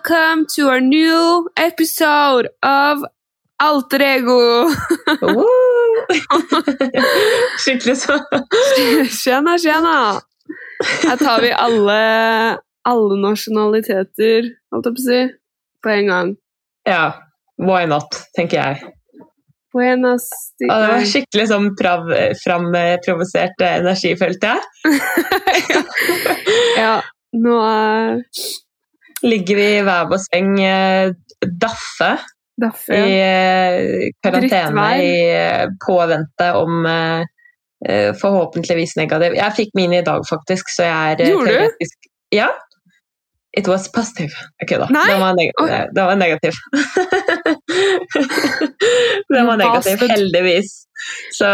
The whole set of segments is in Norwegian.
welcome to our new episode of Alter Ego. Skikkelig så. Tjena, tjena! Her tar vi alle, alle nasjonaliteter, holdt jeg på å si, på en gang. Ja, why not, tenker jeg. Buenas Ja, det var skikkelig sånn framprovosert energi, følte jeg. Ja, nå eh, Ligger vi i hver vår seng, daffe. daffe, ja. i eh, karantene i eh, påvente om eh, eh, forhåpentligvis negativ. Jeg fikk min i dag, faktisk, så jeg er Gjorde Gjorde du? Ja. It was positive. Ok, da. Nei? Den var negativ. Oi. Den var negativ. Den var negativ, heldigvis. Så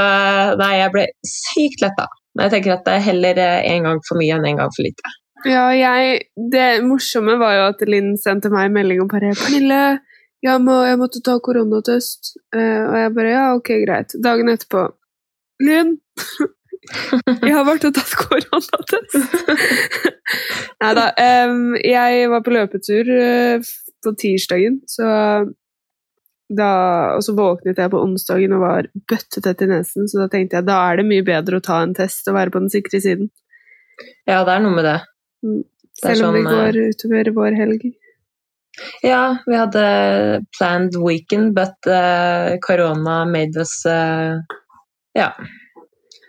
nei, jeg ble sykt letta. Men jeg tenker at det er heller én gang for mye enn én gang for lite. Ja, jeg, det morsomme var jo at Linn sendte meg en melding og bare 'Pernille, jeg, må, jeg måtte ta koronatest.' Uh, og jeg bare 'ja, ok, greit'. Dagen etterpå 'Linn, jeg har vært og tatt koronatest'. Nei da. jeg var på løpetur uh, på tirsdagen, så da, og så våknet jeg på onsdagen og var bøttetett i nesen, så da tenkte jeg da er det mye bedre å ta en test og være på den sikre siden. Ja, det er noe med det. Selv om sånn, vi går utover vår helg. Ja, vi hadde planned weekend, but uh, corona made us uh, Ja.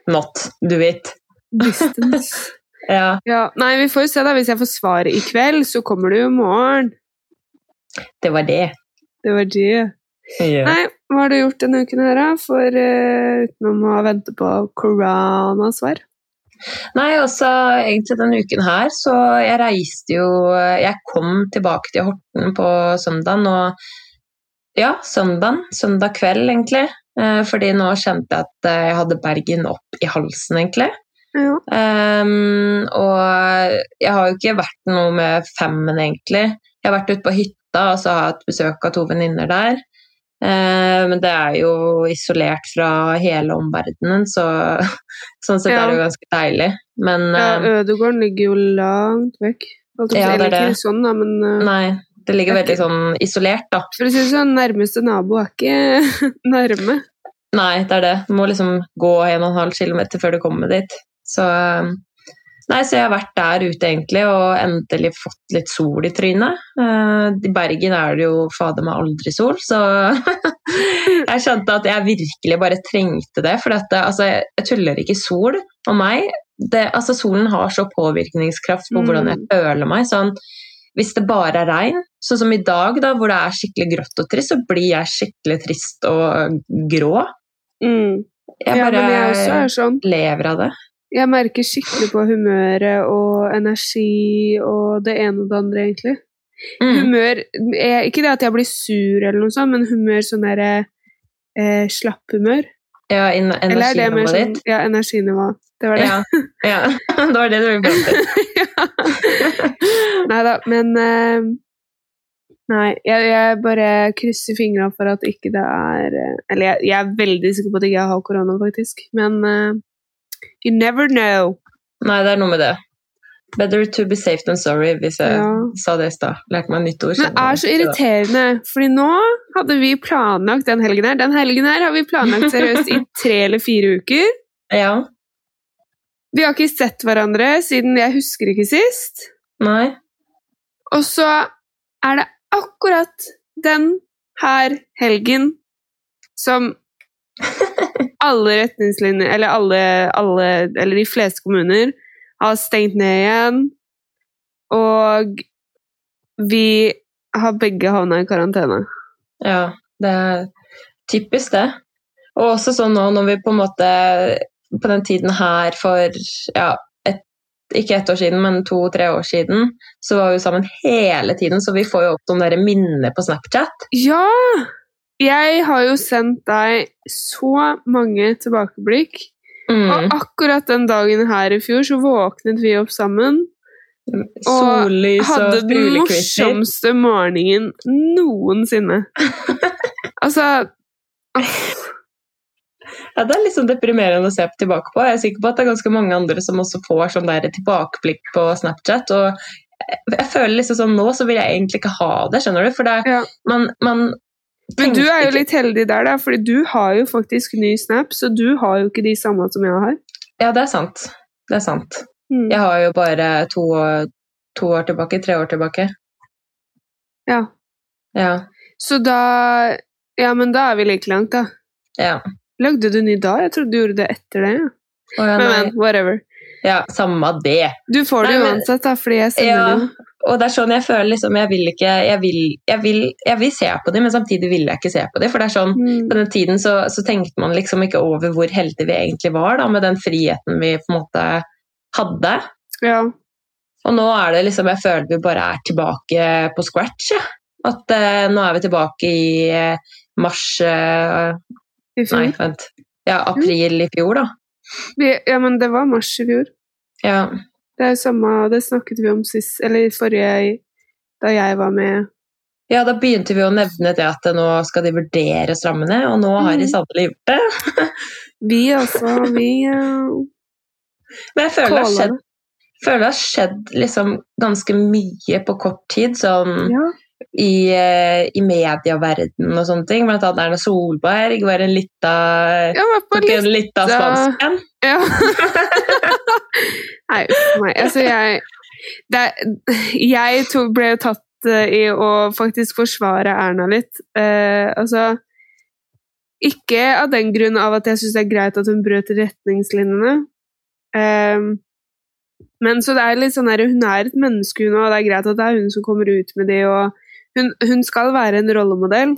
Not do it. Distance. Ja, Ja, nei, vi får jo se da. Hvis jeg får svaret i kveld, så kommer du i morgen. det var det. Det var det. Yeah. Nei, hva har du gjort denne uken her, da? For uh, utenom å vente på koronasvar? Nei, også egentlig denne uken her, så jeg reiste jo Jeg kom tilbake til Horten på søndagen, og ja, søndagen. Søndag kveld, egentlig. Eh, fordi nå kjente jeg at eh, jeg hadde Bergen opp i halsen, egentlig. Ja. Um, og jeg har jo ikke vært noe med femmen, egentlig. Jeg har vært ute på hytta og så har jeg hatt besøk av to venninner der. Ehm, men det er jo isolert fra hele omverdenen, så sånn sett Ja. er det jo ganske deilig. Men ja, ehm, Ødegården ligger jo langt vekk. Altså, Ja, det er det. ikke sånn, da, men eh, nei, det ligger er veldig sånn isolert, da. for å si det sånn, nærmeste nabo er ikke nærme. Nei, det er det. Du må liksom gå 1,5 km før du kommer dit. Så Nei, så jeg har vært der ute egentlig og endelig fått litt sol i trynet. Uh, I Bergen er det jo fader meg aldri sol, så jeg skjønte at jeg virkelig bare trengte det. For dette, altså, jeg, tuller ikke sol og meg. Det, altså, solen har så påvirkningskraft på hvordan jeg føler meg. Sånn, hvis det bare er regn, sånn som i dag, da, hvor det er skikkelig grått og trist, så blir jeg skikkelig trist og grå. Mm. Jeg bare ja, jeg sånn. lever av det. Jeg merker skikkelig på humøret og energi og det ene og det andre, egentlig. Mm. Humør er, Ikke det at jeg blir sur eller noe sånt, men humør sånn derre eh. Ja, er det mer energinivået sånn ditt. Ja, energinivået. Det var det. Ja, ja. det var det du ville fram til. Nei da, men eh, Nei, jeg, jeg bare krysser fingra for at ikke det er eh, Eller jeg, jeg er veldig sikker på at jeg ikke har korona, faktisk. Men eh, you never know. Nei, det er noe med det. Better to be safe than sorry, hvis jeg Ja. sa det i stad. Lærte meg nytt ord. Men det er så irriterende, fordi nå hadde vi planlagt den helgen her. Den helgen her har vi planlagt seriøst i tre eller fire uker. Ja. Vi har ikke sett hverandre siden jeg husker ikke sist. Nei. Og så er det akkurat den her helgen som alle retningslinjer, eller alle, alle Eller de fleste kommuner har stengt ned igjen. Og vi har begge havna i karantene. Ja, det er typisk det. Og også sånn nå når vi på en måte På den tiden her for ja, et, ikke ett år siden, men to-tre år siden, så var vi sammen hele tiden, så vi får jo opp noen der minner på Snapchat. Ja! Jeg har jo sendt deg så mange tilbakeblikk. Mm. Og akkurat den dagen her i fjor så våknet vi opp sammen. Sollys og Hadde den morsomste morgenen noensinne. altså Ja, det er litt sånn deprimerende å se tilbake på. Jeg er sikker på at det er ganske mange andre som også får sånn der tilbakeblikk på Snapchat. Og jeg føler liksom sånn nå så vil jeg egentlig ikke ha det, skjønner du? For det, Ja. man, man Men du er jo litt heldig der, da, fordi du har jo faktisk ny Snap, så du har jo ikke de samme som jeg har. Ja, det er sant. Det er sant. Mm. Jeg har jo bare to, to år tilbake, tre år tilbake. Ja. Ja. Så da Ja, men da er vi like langt, da. ja. Lagde du ny da? Jeg trodde du gjorde det etter det. Ja. Oh, ja, Men, men, whatever. Ja, samme det. Du får det Nei, men- uansett, da, fordi jeg sender Ja, det og det er sånn jeg føler liksom Jeg vil ikke Jeg vil, jeg vil, jeg vil se på det, men samtidig vil jeg ikke se på det. For det er sånn Mm. På den tiden så, så tenkte man liksom ikke over hvor heldige vi egentlig var da, med den friheten vi på en måte hadde. Ja. Og nå er det liksom Jeg føler vi bare er tilbake på scratch. Ja. At eh, nå er vi tilbake i eh, mars eh, Nei, vent. Ja, april i fjor, da. Vi, ja, men det var mars i fjor. Ja. Det er jo samme Det snakket vi om sist, eller forrige Da jeg var med. ja, da begynte vi å nevne det at nå skal de vurdere strammene, og nå har de Mhm. sannelig gjort det. Vi altså, vi uh, Men jeg føler det har skjedd, føler det har skjedd liksom ganske mye på kort tid, sånn Ja. I, eh, i medieverdenen og sånne ting. Blant annet Erna Solberg var en lita på tok en lita spansk en. Ja. Nei, meg. Altså, jeg det, Jeg to, ble tatt eh, i å faktisk forsvare Erna litt. Eh, altså Ikke av den grunn av at jeg syns det er greit at hun brøt retningslinjene. Eh, men så det er litt sånn der, hun er et menneske, hun, og det er greit at det er hun som kommer ut med det. og hun, hun skal være en rollemodell.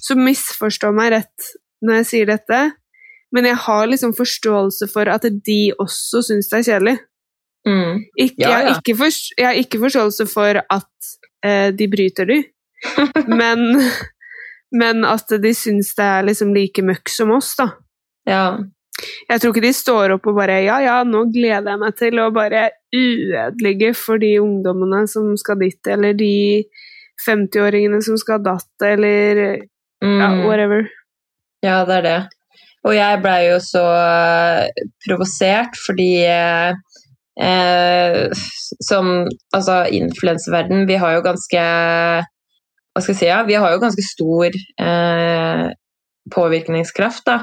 Så misforstå meg rett når jeg sier dette, men jeg har liksom forståelse for at de også syns det er kjedelig. Mm. Ikke, Ja, Jeg, har ikke for, jeg har ikke forståelse for at eh, de bryter de, men, men at de syns det er liksom like møkk som oss, da. Ja. Jeg tror ikke de står opp og bare Ja, ja, nå gleder jeg meg til å bare ødelegge for de ungdommene som skal dit, eller de 50-åringene som skal ha datt, eller ja, Mm. whatever. Ja, det er det. Og jeg blei jo så eh, provosert fordi eh, eh, Som altså influenseverden, vi har jo ganske Hva skal jeg si, ja, vi har jo ganske stor eh, påvirkningskraft, da.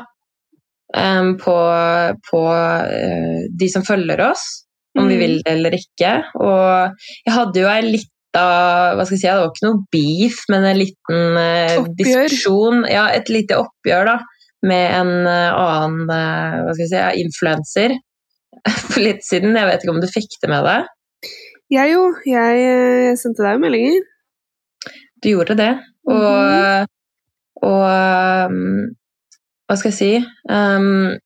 Um, på på uh, de som følger oss, om vi Mm. vil det eller ikke. Og jeg hadde jo ei lita hva skal jeg si, Det var ikke noe beef, men en liten eh, diskusjon. Ja, et lite oppgjør, da. Med en eh, annen eh, hva skal jeg si, ja, influenser for litt siden. Jeg vet ikke om du fikk det med deg? Jeg jo, jeg, jeg sendte deg jo meldinger. Du gjorde det. Og, og um, hva skal jeg si um,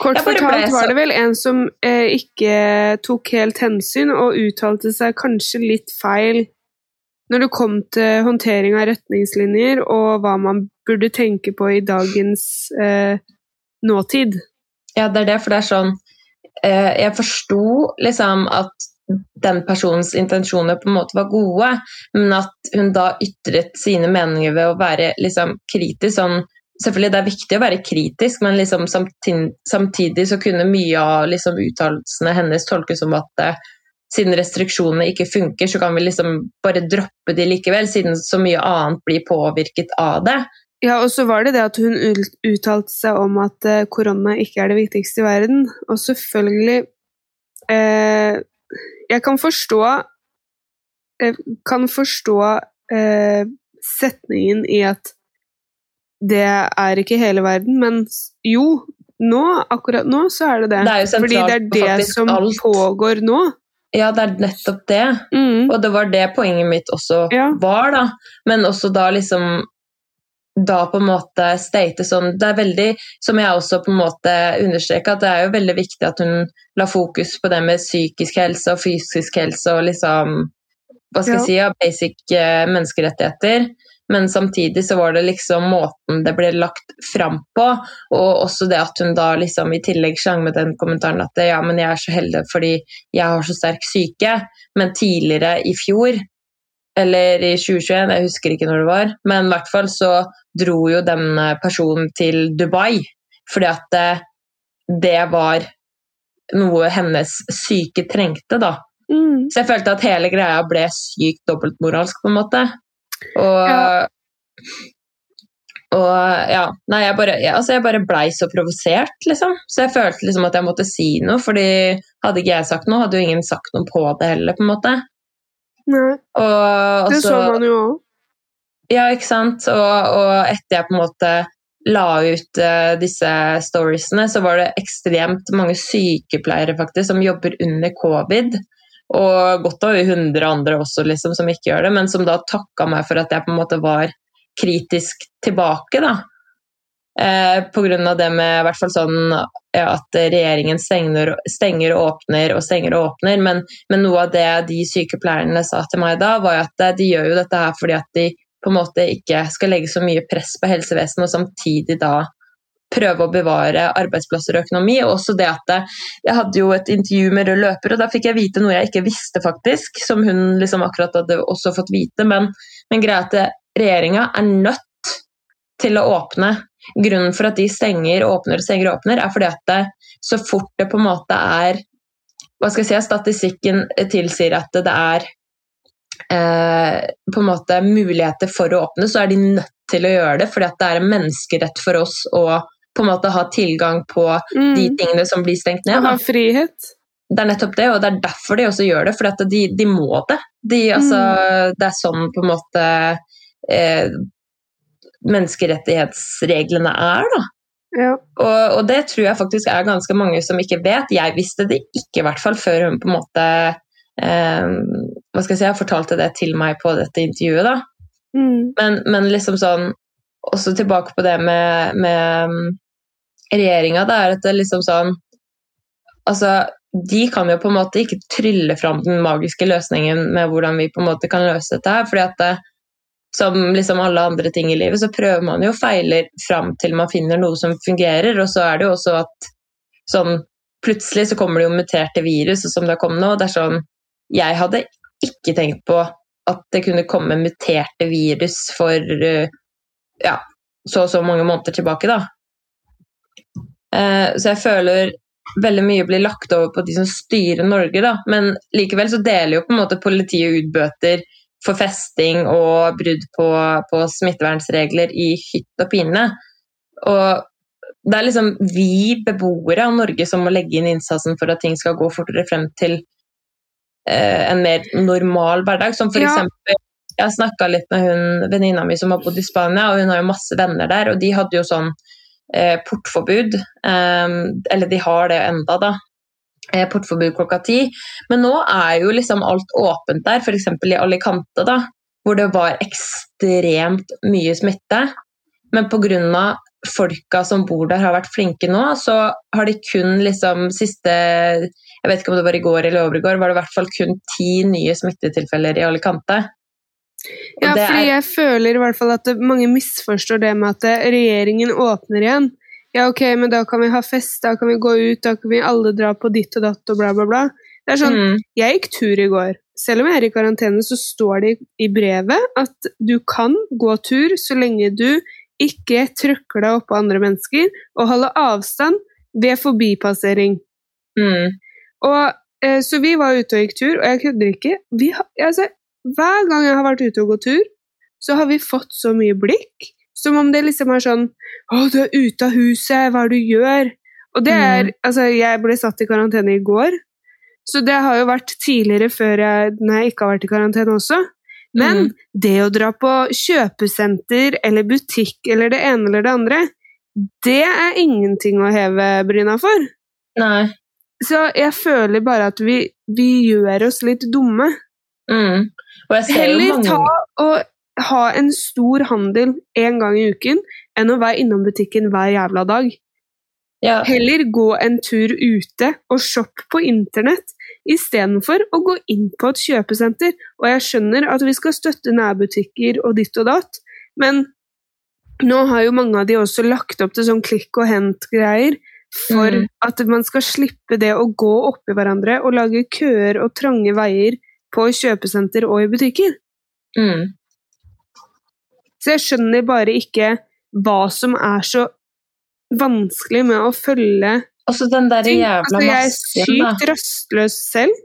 Kort fortalt så- var det vel en som eh, ikke tok helt hensyn, og uttalte seg kanskje litt feil når det kom til håndtering av retningslinjer, og hva man burde tenke på i dagens eh, nåtid. Ja, det er det, for det er sånn eh, Jeg forsto liksom at den personens intensjoner på en måte var gode, men at hun da ytret sine meninger ved å være liksom kritisk sånn Selvfølgelig det er viktig å være kritisk, men liksom samtidig, samtidig så kunne mye av liksom uttalelsene hennes tolkes som at eh, siden restriksjonene ikke funker, så kan vi liksom bare droppe de likevel, siden så mye annet blir påvirket av det. Ja, og så var det det at hun uttalte seg om at eh, korona ikke er det viktigste i verden. Og selvfølgelig eh, Jeg kan forstå Jeg kan forstå eh, setningen i at det er ikke hele verden, men jo, nå, akkurat nå, så er det det. Det er sentralt Fordi det er det faktisk som alt. pågår nå. Ja, det er nettopp det. Mm. Og det var det poenget mitt også Ja. var, da. Men også da liksom Da på en måte state sånn Det er veldig, som jeg også på en måte understreka, at det er jo veldig viktig at hun la fokus på det med psykisk helse og fysisk helse og liksom Hva skal jeg si, ja, basic eh, menneskerettigheter. Men samtidig så var det liksom måten det ble lagt fram på, og også det at hun da liksom i tillegg slang med den kommentaren at ja, men jeg er så heldig fordi jeg har så sterk syke. Men tidligere i fjor, eller i 2021, jeg husker ikke når det var, men i hvert fall så dro jo den personen til Dubai fordi at det, det var noe hennes syke trengte, da. Mm. Så jeg følte at hele greia ble sykt dobbeltmoralsk, på en måte. Og Ja. Og ja, nei, jeg bare, jeg, altså jeg bare blei så provosert, liksom. Så jeg følte liksom at jeg måtte si noe, fordi hadde ikke jeg sagt noe, hadde jo ingen sagt noe på det heller, på en måte. Nei, Og, det så så- man jo òg. Ja, ikke sant. Og, og etter jeg på en måte la ut uh, disse storiesene, så var det ekstremt mange sykepleiere faktisk som jobber under covid. Og godt over 100 andre også, liksom, som ikke gjør det, men som da takka meg for at jeg på en måte var kritisk tilbake, da. Eh, av det med i hvert fall sånn ja, at regjeringen stenger, stenger og åpner og stenger og åpner, men, men noe av det de sykepleierne sa til meg da, var at eh, de gjør jo dette her fordi at de på en måte ikke skal legge så mye press på helsevesenet, og samtidig da prøve å bevare arbeidsplasser og økonomi. Og også det at eh, jeg hadde jo et intervju med rød løper, og da fikk jeg vite noe jeg ikke visste, faktisk, som hun liksom akkurat hadde også fått vite. Men, men greia er at regjeringa er nødt til å åpne. Grunnen for at de stenger, og åpner og stenger og åpner, er fordi at det, så fort det på en måte er hva skal jeg si, Statistikken tilsier at det er eh, på en måte muligheter for å åpne, så er de nødt til å gjøre det. fordi at det er en menneskerett for oss å på en måte ha tilgang på de Mm. tingene som blir stengt ned. ha frihet. Det er nettopp det, og det er derfor de også gjør det. For de, de må det. De, altså, Det er sånn på en måte eh, menneskerettighetsreglene er, da. Ja. Og, og det tror jeg faktisk er ganske mange som ikke vet. Jeg visste det ikke, i hvert fall, før hun på en måte eh, hva skal jeg si, jeg fortalte det til meg på dette intervjuet. da. Mm. Men, men liksom sånn Også tilbake på det med, med regjeringa, det er at det liksom sånn Altså, de kan jo på en måte ikke trylle fram den magiske løsningen med hvordan vi på en måte kan løse dette her. fordi at det, som liksom alle andre ting i livet, så prøver man jo og feiler fram til man finner noe som fungerer. Og så er det jo også at sånn plutselig så kommer det jo muterte virus, som det har kommet nå. Det er sånn Jeg hadde ikke tenkt på at det kunne komme muterte virus for eh, ja, så og så mange måneder tilbake, da. Eh, Så jeg føler veldig mye blir lagt over på de som styrer Norge, da. Men likevel så deler jo på en måte politiet ut bøter for festing og brudd på, på smittevernregler i hytt og pine. Og det er liksom vi beboere av Norge som må legge inn innsatsen for at ting skal gå fortere frem til eh, en mer normal hverdag. Som for Ja. eksempel Jeg har snakka litt med hun venninna mi som har bodd i Spania, og hun har jo masse venner der, og de hadde jo sånn eh, portforbud. Eh, eller de har det enda, da. Eh, portforbud klokka ti. Men nå er jo liksom alt åpent der, f.eks. i Alicante, da, hvor det var ekstremt mye smitte. Men pga. folka som bor der har vært flinke nå, så har de kun liksom siste Jeg vet ikke om det var i går eller over i går, var det i hvert fall kun ti nye smittetilfeller i Alicante. Ja, fordi jeg føler i hvert fall at mange misforstår det med at eh, regjeringen åpner igjen. Ja, ok, men da kan vi ha fest, da kan vi gå ut, da kan vi alle dra på ditt og datt og bla, bla, bla. Det er sånn, Mm, Jeg gikk tur i går. Selv om jeg er i karantene, så står det i brevet at du kan gå tur så lenge du ikke trykker deg oppå andre mennesker og holder avstand ved forbipassering. mm, Og, eh, så vi var ute og gikk tur, og jeg kødder ikke. Vi altså, hver gang jeg har vært ute og gått tur, så har vi fått så mye blikk. Som om det liksom er sånn Å, du er ute av huset, hva er det du gjør? Og det er Altså, jeg ble satt i karantene i går, så det har jo vært tidligere før jeg Når jeg ikke har vært i karantene også. Men Mm. det å dra på kjøpesenter eller butikk eller det ene eller det andre, det er ingenting å heve bryna for. nei. Så jeg føler bare at vi, vi gjør oss litt dumme. Mm. Heller mange ta og ha en stor handel en gang i uken enn å være innom butikken hver jævla dag. ja, Heller gå en tur ute og shoppe på internett istedenfor å gå inn på et kjøpesenter. Og jeg skjønner at vi skal støtte nærbutikker og ditt og datt, men nå har jo mange av de også lagt opp til sånn klikk og hent-greier for Mm. at man skal slippe det å gå oppi hverandre og lage køer og trange veier på kjøpesenter og i butikker. mm. Så jeg skjønner bare ikke hva som er så vanskelig med å følge Altså den der jævla Altså, jeg er sykt rastløs selv,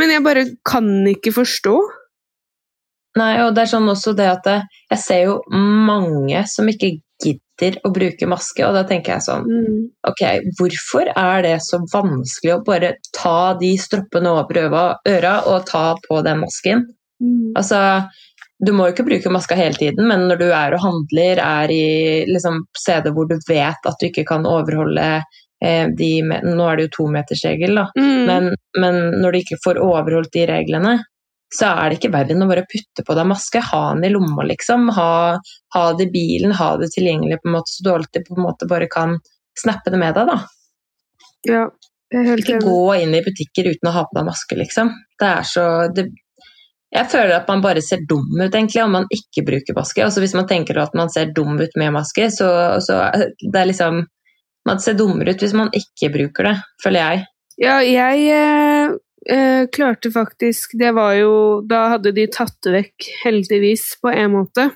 Men jeg bare kan ikke forstå. Nei, og det er sånn også det at jeg ser jo mange som ikke gidder å bruke maske, og da tenker jeg sånn Mm. Ok, hvorfor er det så vanskelig å bare ta de stroppene over øra og ta på den masken? Mm. Altså, du må jo ikke bruke maska hele tiden, men når du er og handler, er i liksom, steder hvor du vet at du ikke kan overholde eh, de Nå er det jo tometersregel, da. Mm. Men, men når du ikke får overholdt de reglene, så er det ikke verre enn å bare putte på deg maske. Ha den i lomma, liksom. Ha, ha det i bilen, ha det tilgjengelig på en måte, så du alltid på en måte bare kan snappe det med deg. da. Ja, jeg er helt Ikke enig. gå inn i butikker uten å ha på deg maske, liksom. Det er så det, Jeg føler at man bare ser dum ut, egentlig, om man ikke bruker maske. Altså Hvis man tenker at man ser dum ut med maske, så, så det er liksom Man ser dummere ut hvis man ikke bruker det, føler jeg. Ja, jeg eh, klarte faktisk Det var jo Da hadde de tatt det vekk, heldigvis, på en måte.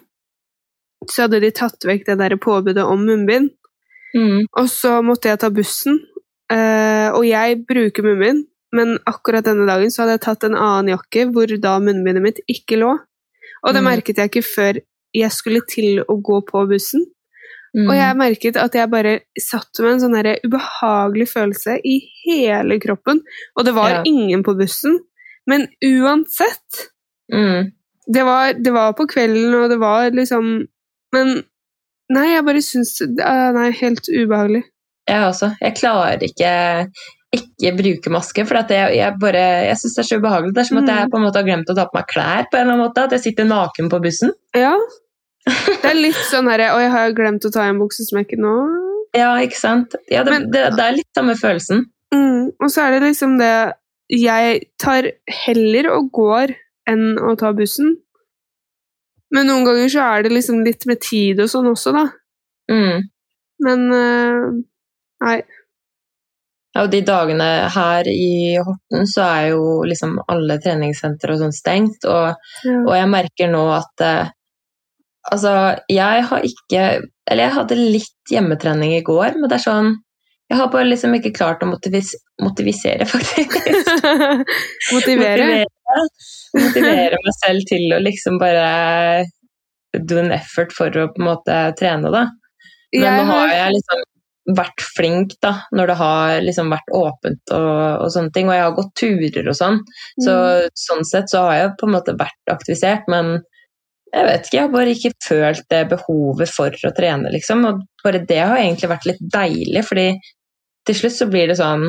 Så hadde de tatt vekk det der påbudet om munnbind. Mm. Og så måtte jeg ta bussen. Eh, og jeg bruker munnbind, men akkurat denne dagen så hadde jeg tatt en annen jakke hvor da munnbindet mitt ikke lå. Og det Mm. merket jeg ikke før jeg skulle til å gå på bussen. Mm. Og jeg merket at jeg bare satt med en sånn der ubehagelig følelse i hele kroppen. Og det var Ja. ingen på bussen. Men uansett mm. det var, det var på kvelden, og det var liksom Men nei, jeg bare syns det er helt ubehagelig. Jeg også. Jeg klarer ikke ikke bruke maske, for jeg, jeg bare, jeg syns det er så ubehagelig. Det er som at jeg Mm. på en måte har glemt å ta på meg klær, på en eller annen måte. At jeg sitter naken på bussen. Ja. Det er litt sånn herre Oi, har jeg glemt å ta igjen buksesmekken nå? Ja, ikke sant? Ja, det, Men- det, det er litt samme følelsen. Mm. Og så er det liksom det Jeg tar heller og går enn å ta bussen. Men noen ganger så er det liksom litt med tid og sånn også, da. Mm. Men uh, Nei. Ja, og de dagene her i Horten så er jo liksom alle treningssentre og sånn stengt, og, Ja. og jeg merker nå at eh, Altså, jeg har ikke Eller jeg hadde litt hjemmetrening i går, men det er sånn Jeg har bare liksom ikke klart å motivis, motivisere, faktisk. Motivere. motivere, motivere meg selv til å liksom bare do an effort for å på en måte trene, da. Men Jeg nå har jeg liksom vært flink da, når det har liksom vært åpent og, og sånne ting, og jeg har gått turer og sånn. Så Mm. sånn sett så har jeg på en måte vært aktivisert, men jeg vet ikke, jeg har bare ikke følt det behovet for å trene, liksom. Og bare det har egentlig vært litt deilig, fordi til slutt så blir det sånn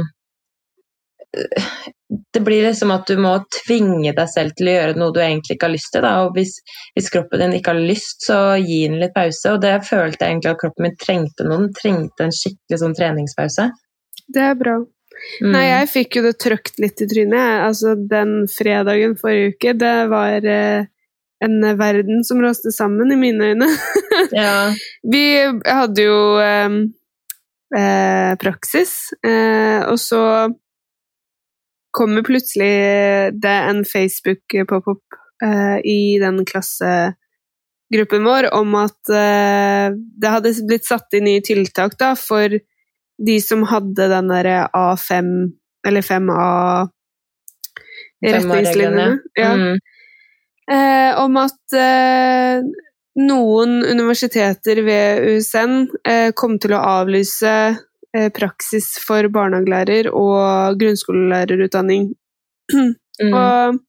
det blir liksom at du må tvinge deg selv til å gjøre noe du egentlig ikke har lyst til. Da. Og hvis, hvis kroppen din ikke har lyst, så gi den litt pause. Og det følte jeg egentlig at kroppen min trengte nå. Den trengte en skikkelig sånn treningspause. Det er bra. Mm. Nei, jeg fikk jo det trøkt litt i trynet. Altså, den fredagen forrige uke, det var eh, en verden som raste sammen, i mine øyne. ja. Vi hadde jo eh, eh, praksis, eh, og så kommer plutselig det en Facebook-pop-opp eh, i den klassegruppen vår om at eh, det hadde blitt satt inn nye tiltak da, for de som hadde den derre A5, eller 5A retningslinjene. Ja. Mm. Eh, om at eh, noen universiteter ved USN eh, kom til å avlyse eh, praksis for barnehagelærer og grunnskolelærerutdanning. Mm. Og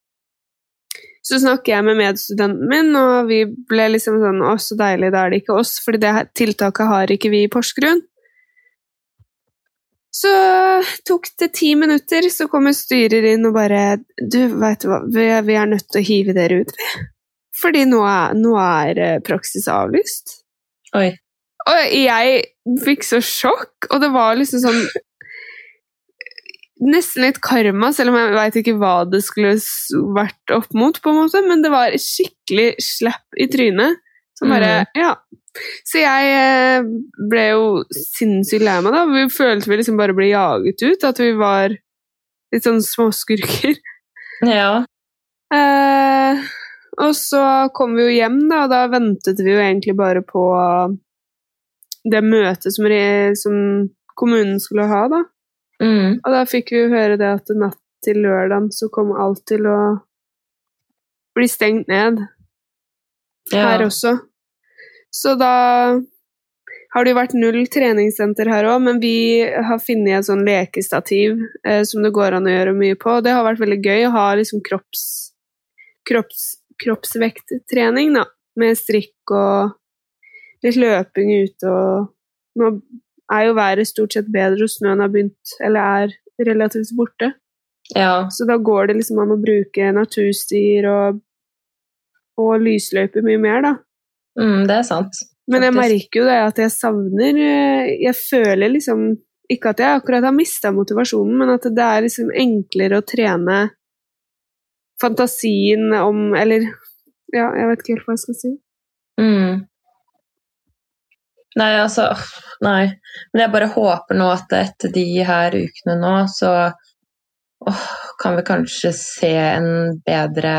så snakker jeg med medstudenten min, og vi ble liksom sånn Å, så deilig, da er det ikke oss, fordi det tiltaket har ikke vi i Porsgrunn. Så tok det ti minutter, så kommer styrer inn og bare Du, veit du hva, vi vi er nødt til å hive dere ut, vi. Fordi nå er, nå er eh, praksis avlyst. Oi. Og jeg fikk så sjokk, og det var liksom sånn Nesten litt karma, selv om jeg veit ikke hva det skulle vært opp mot, på en måte, men det var skikkelig slapp i trynet. Som bare Ja. Så jeg eh, ble jo sinnssykt lei meg, da. Vi følte vi liksom bare ble jaget ut, at vi var litt sånn småskurker. Ja. Eh, og så kom vi jo hjem, da, og da ventet vi jo egentlig bare på det møtet som, som kommunen skulle ha, da. Mm. Og da fikk vi jo høre det at natt til lørdagen så kom alt til å bli stengt ned Ja. her også. Så da har det jo vært null treningssenter her òg, men vi har funnet et sånn lekestativ eh, som det går an å gjøre mye på. Det har vært veldig gøy å ha liksom kropps, kropps, kroppsvekttrening, da. Med strikk og litt løping ute og Nå er jo været stort sett bedre, og snøen har begynt, eller er relativt borte. ja. Så da går det liksom an å bruke naturstier og, og lysløyper mye mer, da. Mm, det er sant. Men jeg merker jo det at jeg savner eh, Jeg føler liksom Ikke at jeg akkurat har mista motivasjonen, men at det er liksom enklere å trene fantasien om Eller ja, jeg vet ikke helt hva jeg skal si. Mm. Nei, altså Nei. Men jeg bare håper nå at etter de her ukene nå, så åh, kan vi kanskje se en bedre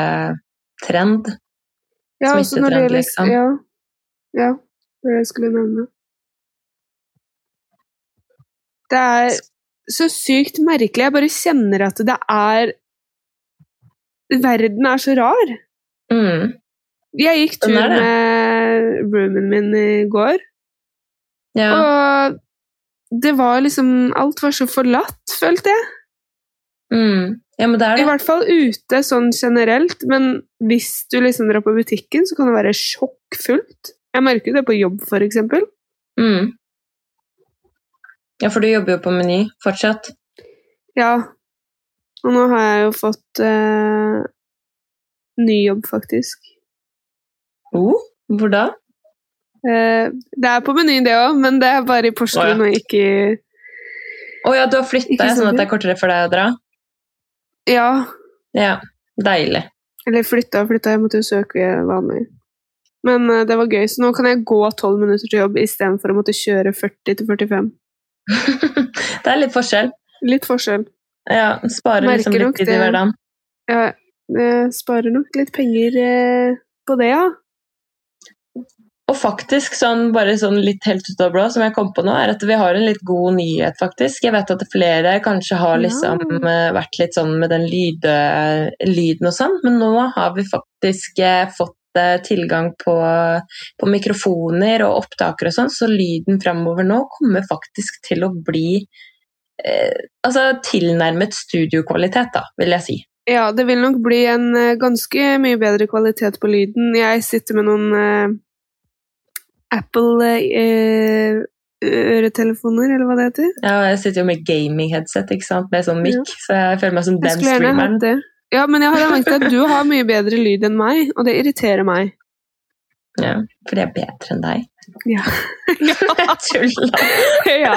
trend. Ja, Smittetrend, liksom. Ja, ja, det jeg skulle nevne. Det er så sykt merkelig. Jeg bare kjenner at det er Verden er så rar. Mm. Jeg gikk tur med roomien min i går, Ja. og det var liksom Alt var så forlatt, følte jeg. Mm. ja, men det er I hvert fall ute sånn generelt, men hvis du liksom drar på butikken, så kan det være sjokkfullt. Jeg merker jo det på jobb, for eksempel. Mm. Ja, for du jobber jo på Meny fortsatt. Ja. Og nå har jeg jo fått eh, ny jobb, faktisk. Oh, hvor da? Eh, det er på Meny, det òg, men det er bare i Porsgrunn Å, og ikke Å oh, ja, du har flytta, sånn at det er kortere for deg å dra? Ja. Ja, deilig. Eller flytta og flytta, jeg måtte jo søke vanlig. Men eh, det var gøy, så nå kan jeg gå tolv minutter til jobb istedenfor å måtte kjøre 40 til 45. det er litt forskjell. Litt forskjell. Ja, sparer liksom litt tid i hverdagen. Ja, jeg sparer nok litt penger eh, på det, ja. Og faktisk, sånn, bare sånn litt helt ut av blå, som jeg kom på nå, er at vi har en litt god nyhet, faktisk. Jeg vet at flere kanskje har liksom Ja. eh, vært litt sånn med den lyde, lyden og sånn, men nå har vi faktisk eh, fått eh, tilgang på, på mikrofoner og opptakere og sånn, så lyden framover nå kommer faktisk til å bli eh, altså tilnærmet studiokvalitet, da, vil jeg si. Ja, det vil nok bli en eh, ganske mye bedre kvalitet på lyden. Jeg sitter med noen eh, Apple eh, øretelefoner, eller hva det heter. Ja, jeg sitter jo med gaming-headset, ikke sant, med sånn mic, så jeg føler meg som den streameren. Ja, men jeg har merket at du har mye bedre lyd enn meg, og det irriterer meg. Ja, for det er bedre enn deg. Ja. Jeg tulla. ja.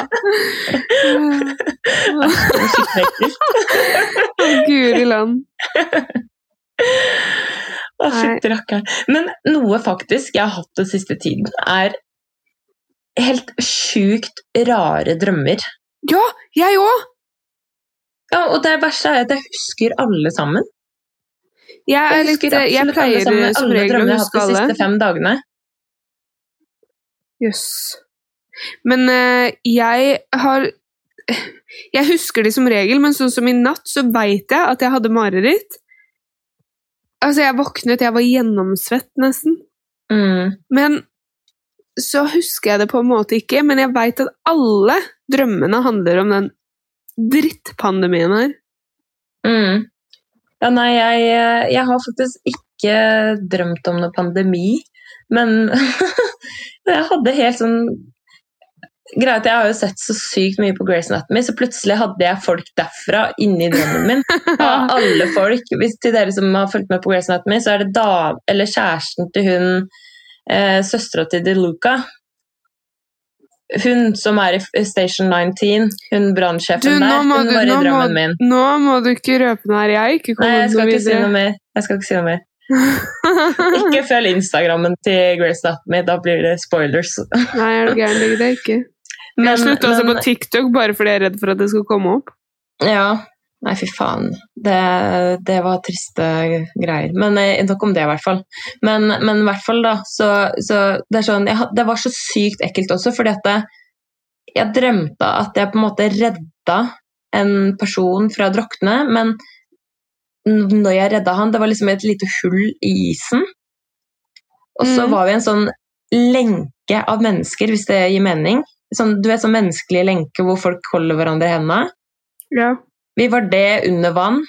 Å, Guri land. Å, fytti rakkeren. Men noe faktisk jeg har hatt den siste tiden, er helt sjukt rare drømmer. Ja, jeg òg! Ja, og det verste er at jeg husker alle sammen. Jeg, er Jeg litt, husker jeg absolutt alle sammen, som alle regel å drømmene jeg har hatt de siste fem dagene. Jøss. Men uh, jeg har Jeg husker de som regel, men sånn som i natt, så veit jeg at jeg hadde mareritt. Altså, jeg våknet, jeg var gjennomsvett nesten. Mm. Men så husker jeg det på en måte ikke, men jeg veit at alle drømmene handler om den drittpandemien her. Mm. Ja, nei, jeg, jeg har faktisk ikke drømt om noe pandemi, men jeg hadde helt sånn Greit, jeg har jo sett så sykt mye på Grace Anatomy, så plutselig hadde jeg folk derfra inni drømmen min. Ja, alle folk. Hvis til dere som har fulgt med på Grace Anatomy, så er det da, eller kjæresten til hun eh, søstera til DeLuca. Hun som er i Station 19, hun brannsjefen der, hun du, var i drømmen må, min. nå må du ikke røpe noe her. Jeg er ikke kommet noe ikke si noe mer. Jeg skal ikke si noe mer. Ikke følg Instagrammen til Grace Anatomy, da blir det spoilers. Nei, er du gæren? Det er det ikke. Jeg slutta å se på TikTok bare fordi jeg er redd for at det skal komme opp. Ja. Nei, fy faen. Det, det var triste greier. Men eh, nok om det, i hvert fall. Men, men i hvert fall, da, så, så det sånn jeg, Det var så sykt ekkelt også, fordi at jeg drømte at jeg på en måte redda en person fra å drukne, men når jeg redda han, det var liksom et lite hull i isen. Og så Mm. var vi en sånn lenke av mennesker, hvis det gir mening. Sånn, du vet, sånn menneskelig lenke hvor folk holder hverandre i hendene. Ja. Vi var det under vann.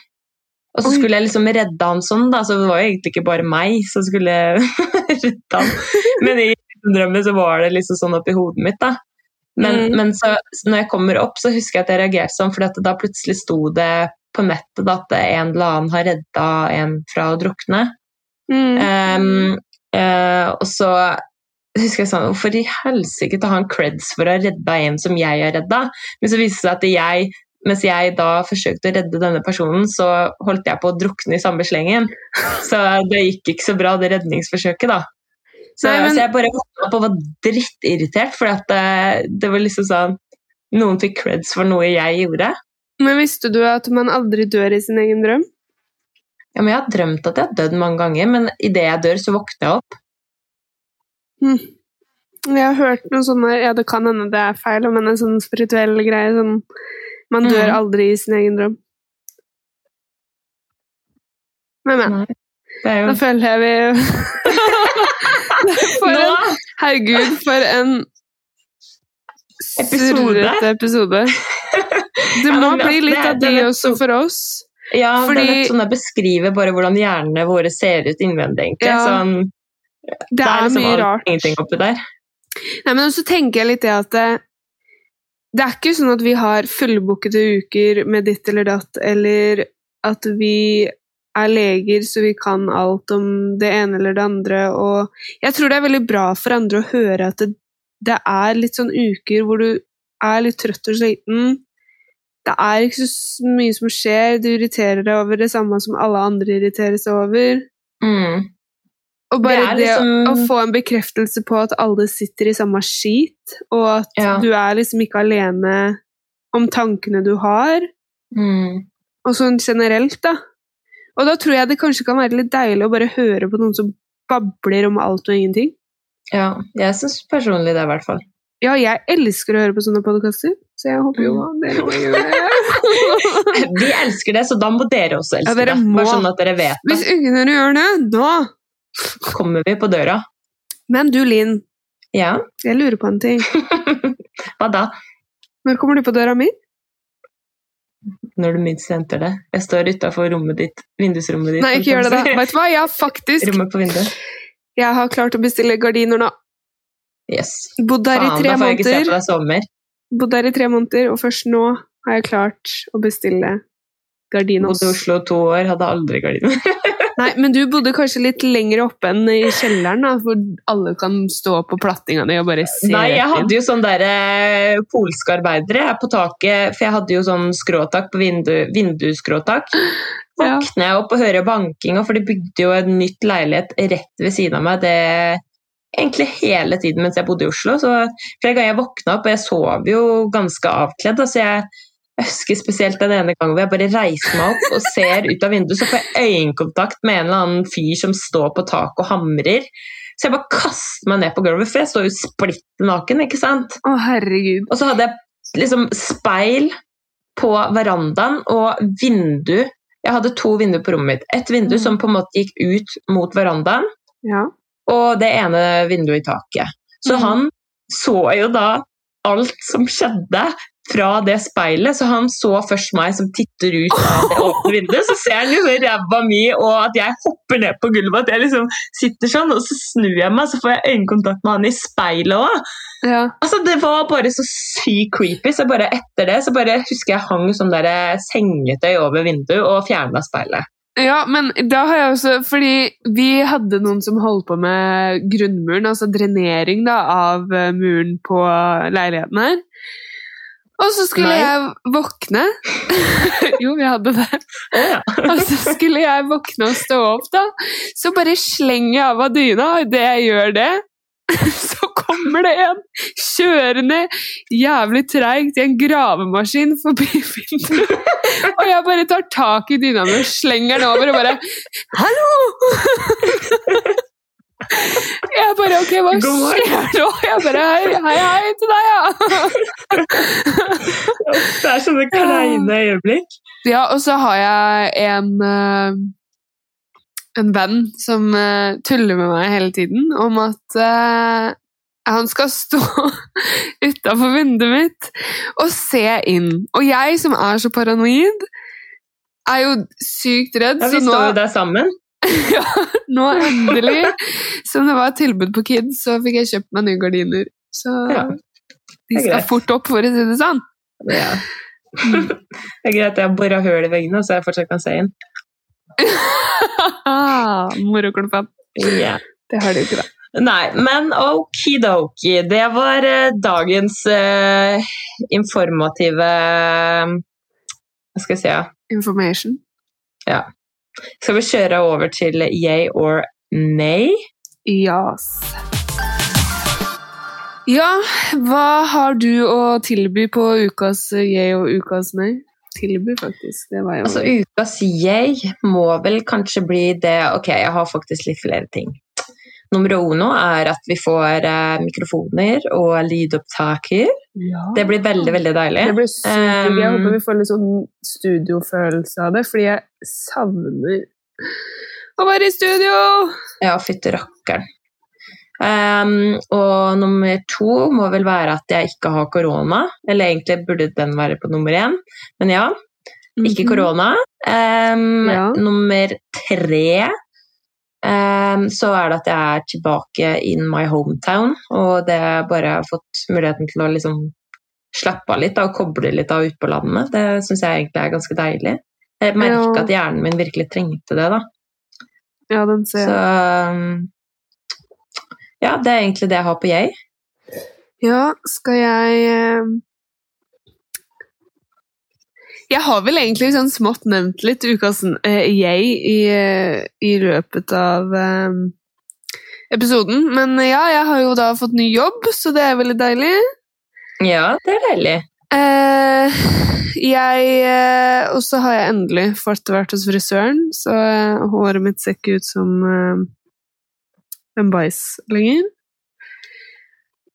Og så skulle jeg liksom redde han sånn, da. Så det var jo egentlig ikke bare meg som skulle redde han. Men i drømmen så var det liksom sånn oppi hodet mitt, da. Men, Mm. men så, når jeg kommer opp, så husker jeg at jeg reagerte sånn, for da plutselig sto det på nettet da, at en eller annen har redda en fra å drukne. Mm. Um, uh, og så husker jeg sånn Hvorfor i helsike ta han creds for å ha redda en som jeg har redda? Men så viste det seg at jeg, mens jeg da forsøkte å redde denne personen, så holdt jeg på å drukne i samme slengen. Så det gikk ikke så bra, det redningsforsøket, da. Så, Nei, men- så jeg bare våkna opp og var drittirritert, for at det, det var liksom sånn Noen fikk creds for noe jeg gjorde. Men visste du at man aldri dør i sin egen drøm? Ja, men Jeg har drømt at jeg har dødd mange ganger, men idet jeg dør, så våkner jeg opp. Jeg har hørt noen sånne ja det kan hende det er feil, men en sånn spirituell greie, sånn man dør mm. aldri i sin egen drøm. Men, men. Nei, Det er Da føler jeg vi For Nå! en, Herregud, for en Episode. surrete episode. Det Ja, må men bli det- litt av de er også for oss. Ja, Fordi- det er litt sånn jeg beskriver bare hvordan hjernene våre ser ut innvendig, egentlig. Ja, sånn, Det er liksom mye rart. Ingenting oppi der. Nei, men også tenker jeg litt det at det, er ikke sånn at vi har fullbookede uker med ditt eller datt, eller at vi er leger så vi kan alt om det ene eller det andre. Og jeg tror det er veldig bra for andre å høre at det, det er litt sånn uker hvor du er litt trøtt og sliten. Det er ikke så mye som skjer, du irriterer deg over det samme som alle andre irriterer seg over. Mm. Og bare Det liksom... det, liksom- å få en bekreftelse på at alle sitter i samme skit, og at Ja. du er liksom ikke alene om tankene du har, Mm. og sånn generelt, da. Og da tror jeg det kanskje kan være litt deilig å bare høre på noen som babler om alt og ingenting. Ja, jeg syns personlig det, i hvert fall. Ja, jeg elsker å høre på sånne podkaster, så jeg håper jo Mm. dere må gjøre det. Vi elsker det, så da må dere også elske Ja, dere det. Bare sånn at dere vet det. Hvis ingen gjør det, da Kommer vi på døra? Men du, Linn, Ja, jeg lurer på en ting. hva da? Når kommer du på døra mi? Når du minst venter det. Jeg står utafor vindusrommet ditt. Nei, ikke gjør det, da. Vet du hva? Jeg har faktisk Rommet på vinduet. jeg har klart å bestille gardiner nå. Yes. Bodd der i tre da får jeg ikke se på måneder. deg sommer. Bodd der i tre måneder, og først nå har jeg klart å bestille gardiner. Bodde i Oslo to år, hadde aldri gardiner. Nei, men du bodde kanskje litt lenger oppe enn i kjelleren, da, hvor alle kan stå på plattinga di og bare se Nei, jeg hadde jo sånn der eh, polske arbeidere på taket, for jeg hadde jo sånn skråtak på vindu, vindusskråtak. Våkner jeg opp og hører bankinga, for de bygde jo en nytt leilighet rett ved siden av meg. det Egentlig hele tiden mens jeg bodde i Oslo. Så flere ganger jeg våkna opp, og jeg sov jo ganske avkledd. så jeg, jeg husker spesielt den ene gangen hvor jeg bare reiser meg opp og ser ut av vinduet, så får jeg øyekontakt med en eller annen fyr som står på taket og hamrer. Så jeg bare kaster meg ned på gulvet, for jeg står jo splitter naken, ikke sant? Å, herregud. Og så hadde jeg liksom speil på verandaen og vindu. Jeg hadde to vinduer på rommet mitt. Et vindu Mm. som på en måte gikk ut mot verandaen, Ja. og det ene vinduet i taket. Så Mm. han så jo da alt som skjedde fra det speilet, så han så først meg som titter ut av det åpne vinduet, så ser han liksom ræva mi og at jeg hopper ned på gulvet, at jeg liksom sitter sånn, og så snur jeg meg, så får jeg øyekontakt med han i speilet òg. ja. Altså, det var bare så sykt creepy, så bare etter det så bare husker jeg hang sånn der sengetøy over vinduet og fjerna speilet. Ja, men da har jeg også Fordi vi hadde noen som holdt på med grunnmuren, altså drenering da, av eh, muren på leiligheten her. Og så skulle Nei. jeg våkne Jo, vi hadde det. Oh, ja. Og så skulle jeg våkne og stå opp, da. Så bare slenger jeg av av dyna, og idet jeg gjør det, så kommer det en kjørende jævlig treigt i en gravemaskin forbi vinduet. Og jeg bare tar tak i dyna mi og slenger den over og bare Hallo! Ok, hva skjer nå? Jeg bare Hei, hei, til deg, ja! Det er sånne kleine øyeblikk. Ja, og så har jeg en eh, en venn som eh, tuller med meg hele tiden om at eh, han skal stå utafor vinduet mitt og se inn. Og jeg som er så paranoid, er jo sykt redd. Ja, vi står jo der sammen. ja, nå endelig, som det var et tilbud på Kids, så fikk jeg kjøpt meg nye gardiner. Så Ja, de skal fort opp, for å si det sånn. Ja. Det er greit at jeg har bora hull i veggene, så jeg fortsatt kan se inn. Moroklippet. Ja. Det har de ikke, da. Nei, men okidoki. Det var eh, dagens eh, informative Hva skal jeg si? Ja. Information. Skal vi kjøre over til yay or nay? Yes. Ja, hva har du å tilby på ukas jeg og ukas nei? Tilby, faktisk. Det var jo Altså, ukas yay må vel kanskje bli det Ok, jeg har faktisk litt flere ting. Nummer uno er at vi får eh, mikrofoner og lydopptaker. Ja. Det blir veldig, veldig deilig. Det blir digg. Jeg Um, håper vi får litt sånn studiofølelse av det, fordi jeg savner å være i studio! Ja, fytti rakkeren. Um, og nummer to må vel være at jeg ikke har korona. Eller egentlig burde den være på nummer én, men ja. Ikke Mhm. korona. Um, Ja. Nummer tre så er det at jeg er tilbake in my hometown, og det har bare fått muligheten til å liksom slappe av litt da, og koble litt av ute på landet. Det syns jeg egentlig er ganske deilig. Jeg merker Ja. at hjernen min virkelig trengte det, da. Ja, den ser jeg. Så ja, det er egentlig det jeg har på jeg. Ja, skal jeg eh, Jeg har vel egentlig sånn smått nevnt litt ukas eh, jeg i, eh, i løpet av eh, episoden. Men ja, jeg har jo da fått ny jobb, så det er veldig deilig. Ja, det er deilig. Eh, jeg Og så har jeg endelig fått vært hos frisøren, så håret mitt ser ikke ut som eh, en bæsj lenger.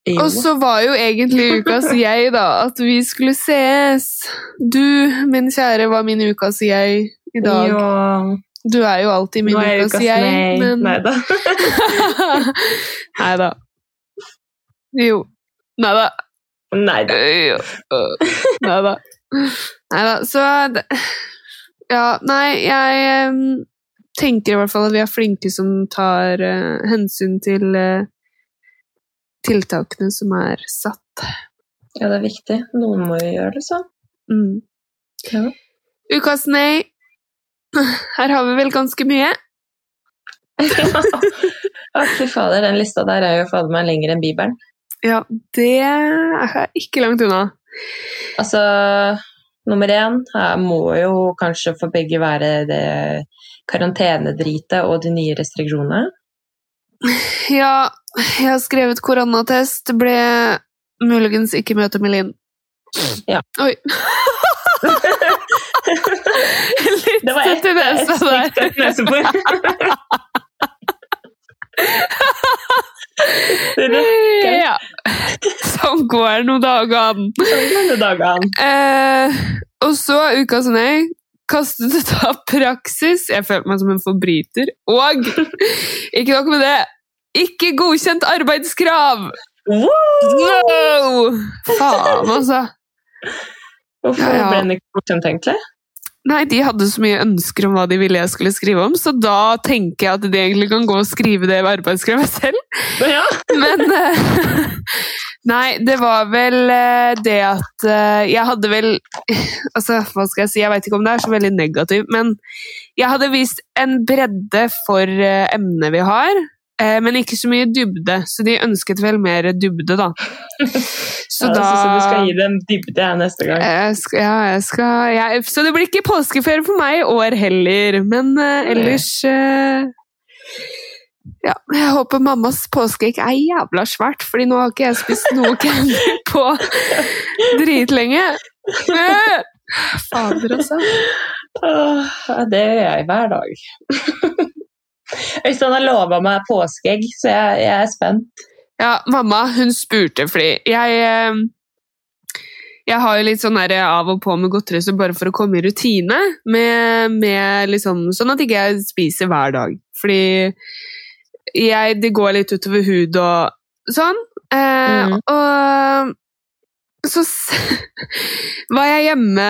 Jo. Og så var jo egentlig ukas jeg, da, at vi skulle ses. Du, min kjære, var min ukas jeg i dag. Jo. Du er jo alltid min ukas ukas jeg, nei. men Nei da. Nei da. Jo. Nei da. Nei da. Nei da. Nei da. Så Ja, nei, jeg tenker i hvert fall at vi er flinke som tar uh, hensyn til eh, tiltakene som er satt. Ja, det er viktig. Noen må jo gjøre det, så. Mm. Ja. Ukas nei. Her har vi vel ganske mye. ja, fy fader, den lista der er jo fader meg lenger enn Bibelen. Ja, det er ikke langt unna. Altså, nummer én her må jo kanskje for begge være det karantenedritet og de nye restriksjonene. Ja, jeg har skrevet koronatest. Det ble muligens ikke møte med Linn. Ja. Oi. Litt Det var nesa der. stygt et nesebor. Ja. Sånn går nå dagene. dager dagen. Eh, og så ukas nei. Kastet ut av praksis. Jeg følte meg som en forbryter. Og ikke nok med det. Ikke godkjent arbeidskrav! Woo! No! Faen, altså. Hvorfor Ja, ja. ble den ikke godkjent, egentlig? Nei, de hadde så mye ønsker om hva de ville jeg skulle skrive om, så da tenker jeg at de egentlig kan gå og skrive det arbeidskravet selv. Ja. Men eh, Nei, det var vel eh, det at eh, jeg hadde vel Altså, hva skal jeg si, jeg vet ikke om det er så veldig negativt, men jeg hadde vist en bredde for emnet vi har, men ikke så mye dybde, så de ønsket vel mer dybde, da. Så ja, da så du skal gi dem dybde neste gang? jeg skal, ja, jeg skal jeg, Så det blir ikke påskeferie for meg i år heller, men uh, ellers uh, Ja, jeg håper mammas påskeegg er jævla svært, fordi nå har ikke jeg spist noe candy på dritlenge. Eh, Fader, altså. Det gjør jeg hver dag. Øystein har lova meg påskeegg, så jeg, jeg er spent. Ja, mamma, hun spurte fordi jeg eh, jeg har jo litt sånn der av og på med godteri så bare for å komme i rutine. Med, med liksom, sånn at ikke jeg spiser hver dag. Fordi jeg, det går litt utover hud og sånn. Eh, Mm. Og så var jeg hjemme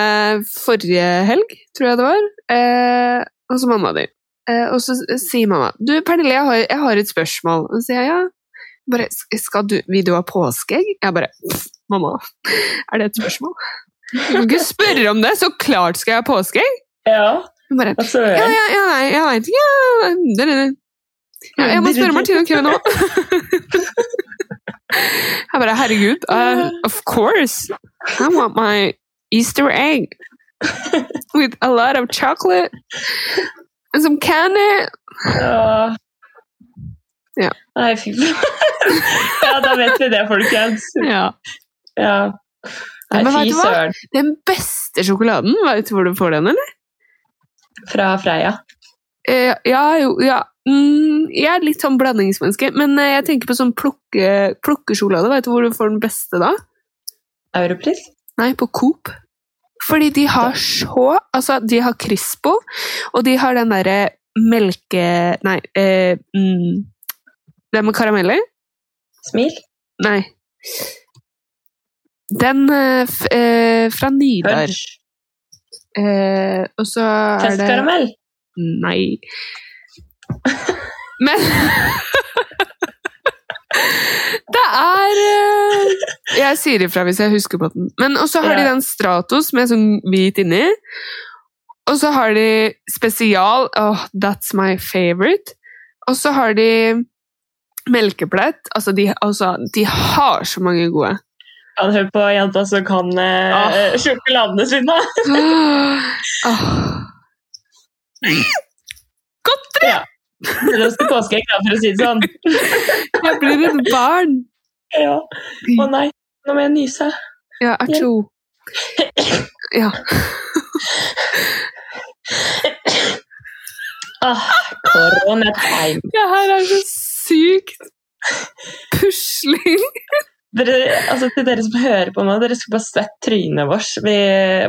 forrige helg, tror jeg det var, eh, hos mamma di. Eh, og så sier mamma Du, Pernille, jeg har, jeg har et spørsmål. Og så sier jeg ja. Bare, skal du, vil du ha påskeegg? Jeg bare Mamma, er det et spørsmål? Du kan ikke spørre om det! Så klart skal jeg ha påskeegg! Ja, Hun bare altså ja, ja, ja, nei, jeg veit ikke. Ja, det, det, det. Ja, jeg må spørre Martine og nå. Jeg bare Herregud. Uh, of course. I want my Easter egg. With a lot of chocolate. And some candy. Ja. Ja. Nei, fy faen. ja, da vet vi det, folkens. Ja. Ja. Nei, men fy søren. Den beste sjokoladen, vet du hvor du får den, eller? Fra Freia. Eh, ja, jo, ja. Mm, jeg er litt sånn blandingsmenneske, men eh, jeg tenker på sånn plukke, plukkesjokolade. Vet du hvor du får den beste da? Europris? Nei, på Coop. Fordi de har så Altså, de har Crispo, og de har den derre melke... Nei, eh, mm, den med karameller? Smil? Nei. Den eh, eh, fra Nidar. Eh, og så er det Testkaramell? Nei. Men Det er eh, Jeg sier ifra hvis jeg husker på den. Men også har de den Stratos med sånn hvit inni. Og så har de spesial. Oh, that's my favorite. Og så har de melkeplett. Altså, de, altså, de har så mange gode. Ja, hør på jenta som kan eh, oh. sjokoladene sine. Godteri! ja. Det til påskeegg, for å si det sånn. Jeg blir et barn! Ja. Å nei, nå må jeg nyse. Ja, atsjo. Ja. Ah, Koronatime. Det her er så sykt pusling. Dere, altså, til dere som hører på nå, dere skal bare sett trynet vårt. Vi,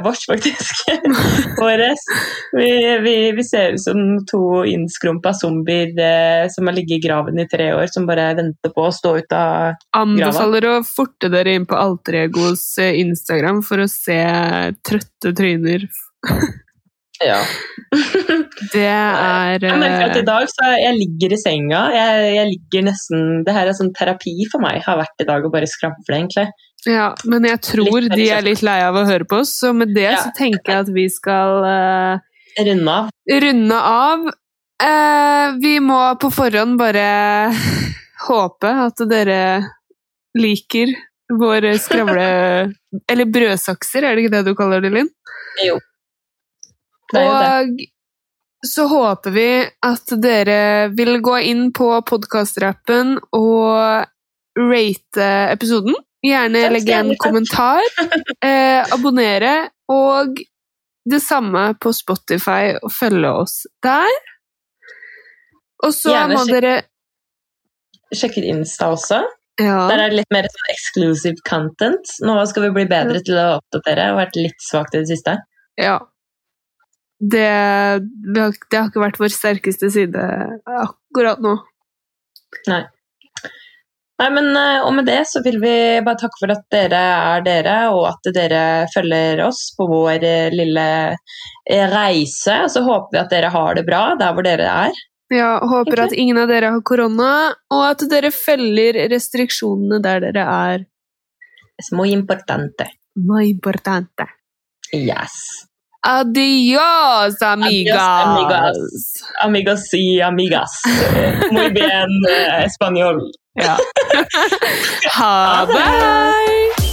vårt faktisk. Våres. Vi, vi, vi ser ut som to innskrumpa zombier eh, som har ligget i graven i tre år, som bare venter på å stå ut av Anbefaler å forte dere inn på Alteregos eh, Instagram for å se trøtte tryner. Ja. Det er Jeg merker at i eh, dag så jeg ligger i senga. Jeg, jeg ligger nesten Det her er sånn terapi for meg, har vært i dag å bare skravle, egentlig. Ja, men jeg tror Litt de er litt lei av å høre på oss, så med det Ja. så tenker jeg at vi skal uh, Runde av. runde av. Uh, vi må på forhånd bare håpe at dere liker våre skravle... Eller brødsakser, er det ikke det du kaller det, Linn? Jo. Og så håper vi at dere vil gå inn på podkastrappen og rate episoden. Gjerne legge en kommentar. Eh, abonnere. Og det samme på Spotify, og følge oss der. Og så Gjerne må dere Sjekke ut Insta også. Der er det litt mer sånn exclusive content. Nå skal vi bli bedre til å oppdatere og vært litt svakt i det siste. ja. Det, det, har, det har ikke vært vår sterkeste side akkurat nå. Nei, Nei, men eh, Og med det så vil vi bare takke for at dere er dere, og at dere følger oss på vår eh, lille eh, reise. Og så håper vi at dere har det bra der hvor dere er. Ja, håper at ingen av dere har korona, og at dere følger restriksjonene der dere er. Es muy importante. Muy importante. Yes. Adios, amigas! amigas. Amigos y amigas. Muy bien eh, español. Ja. ha det!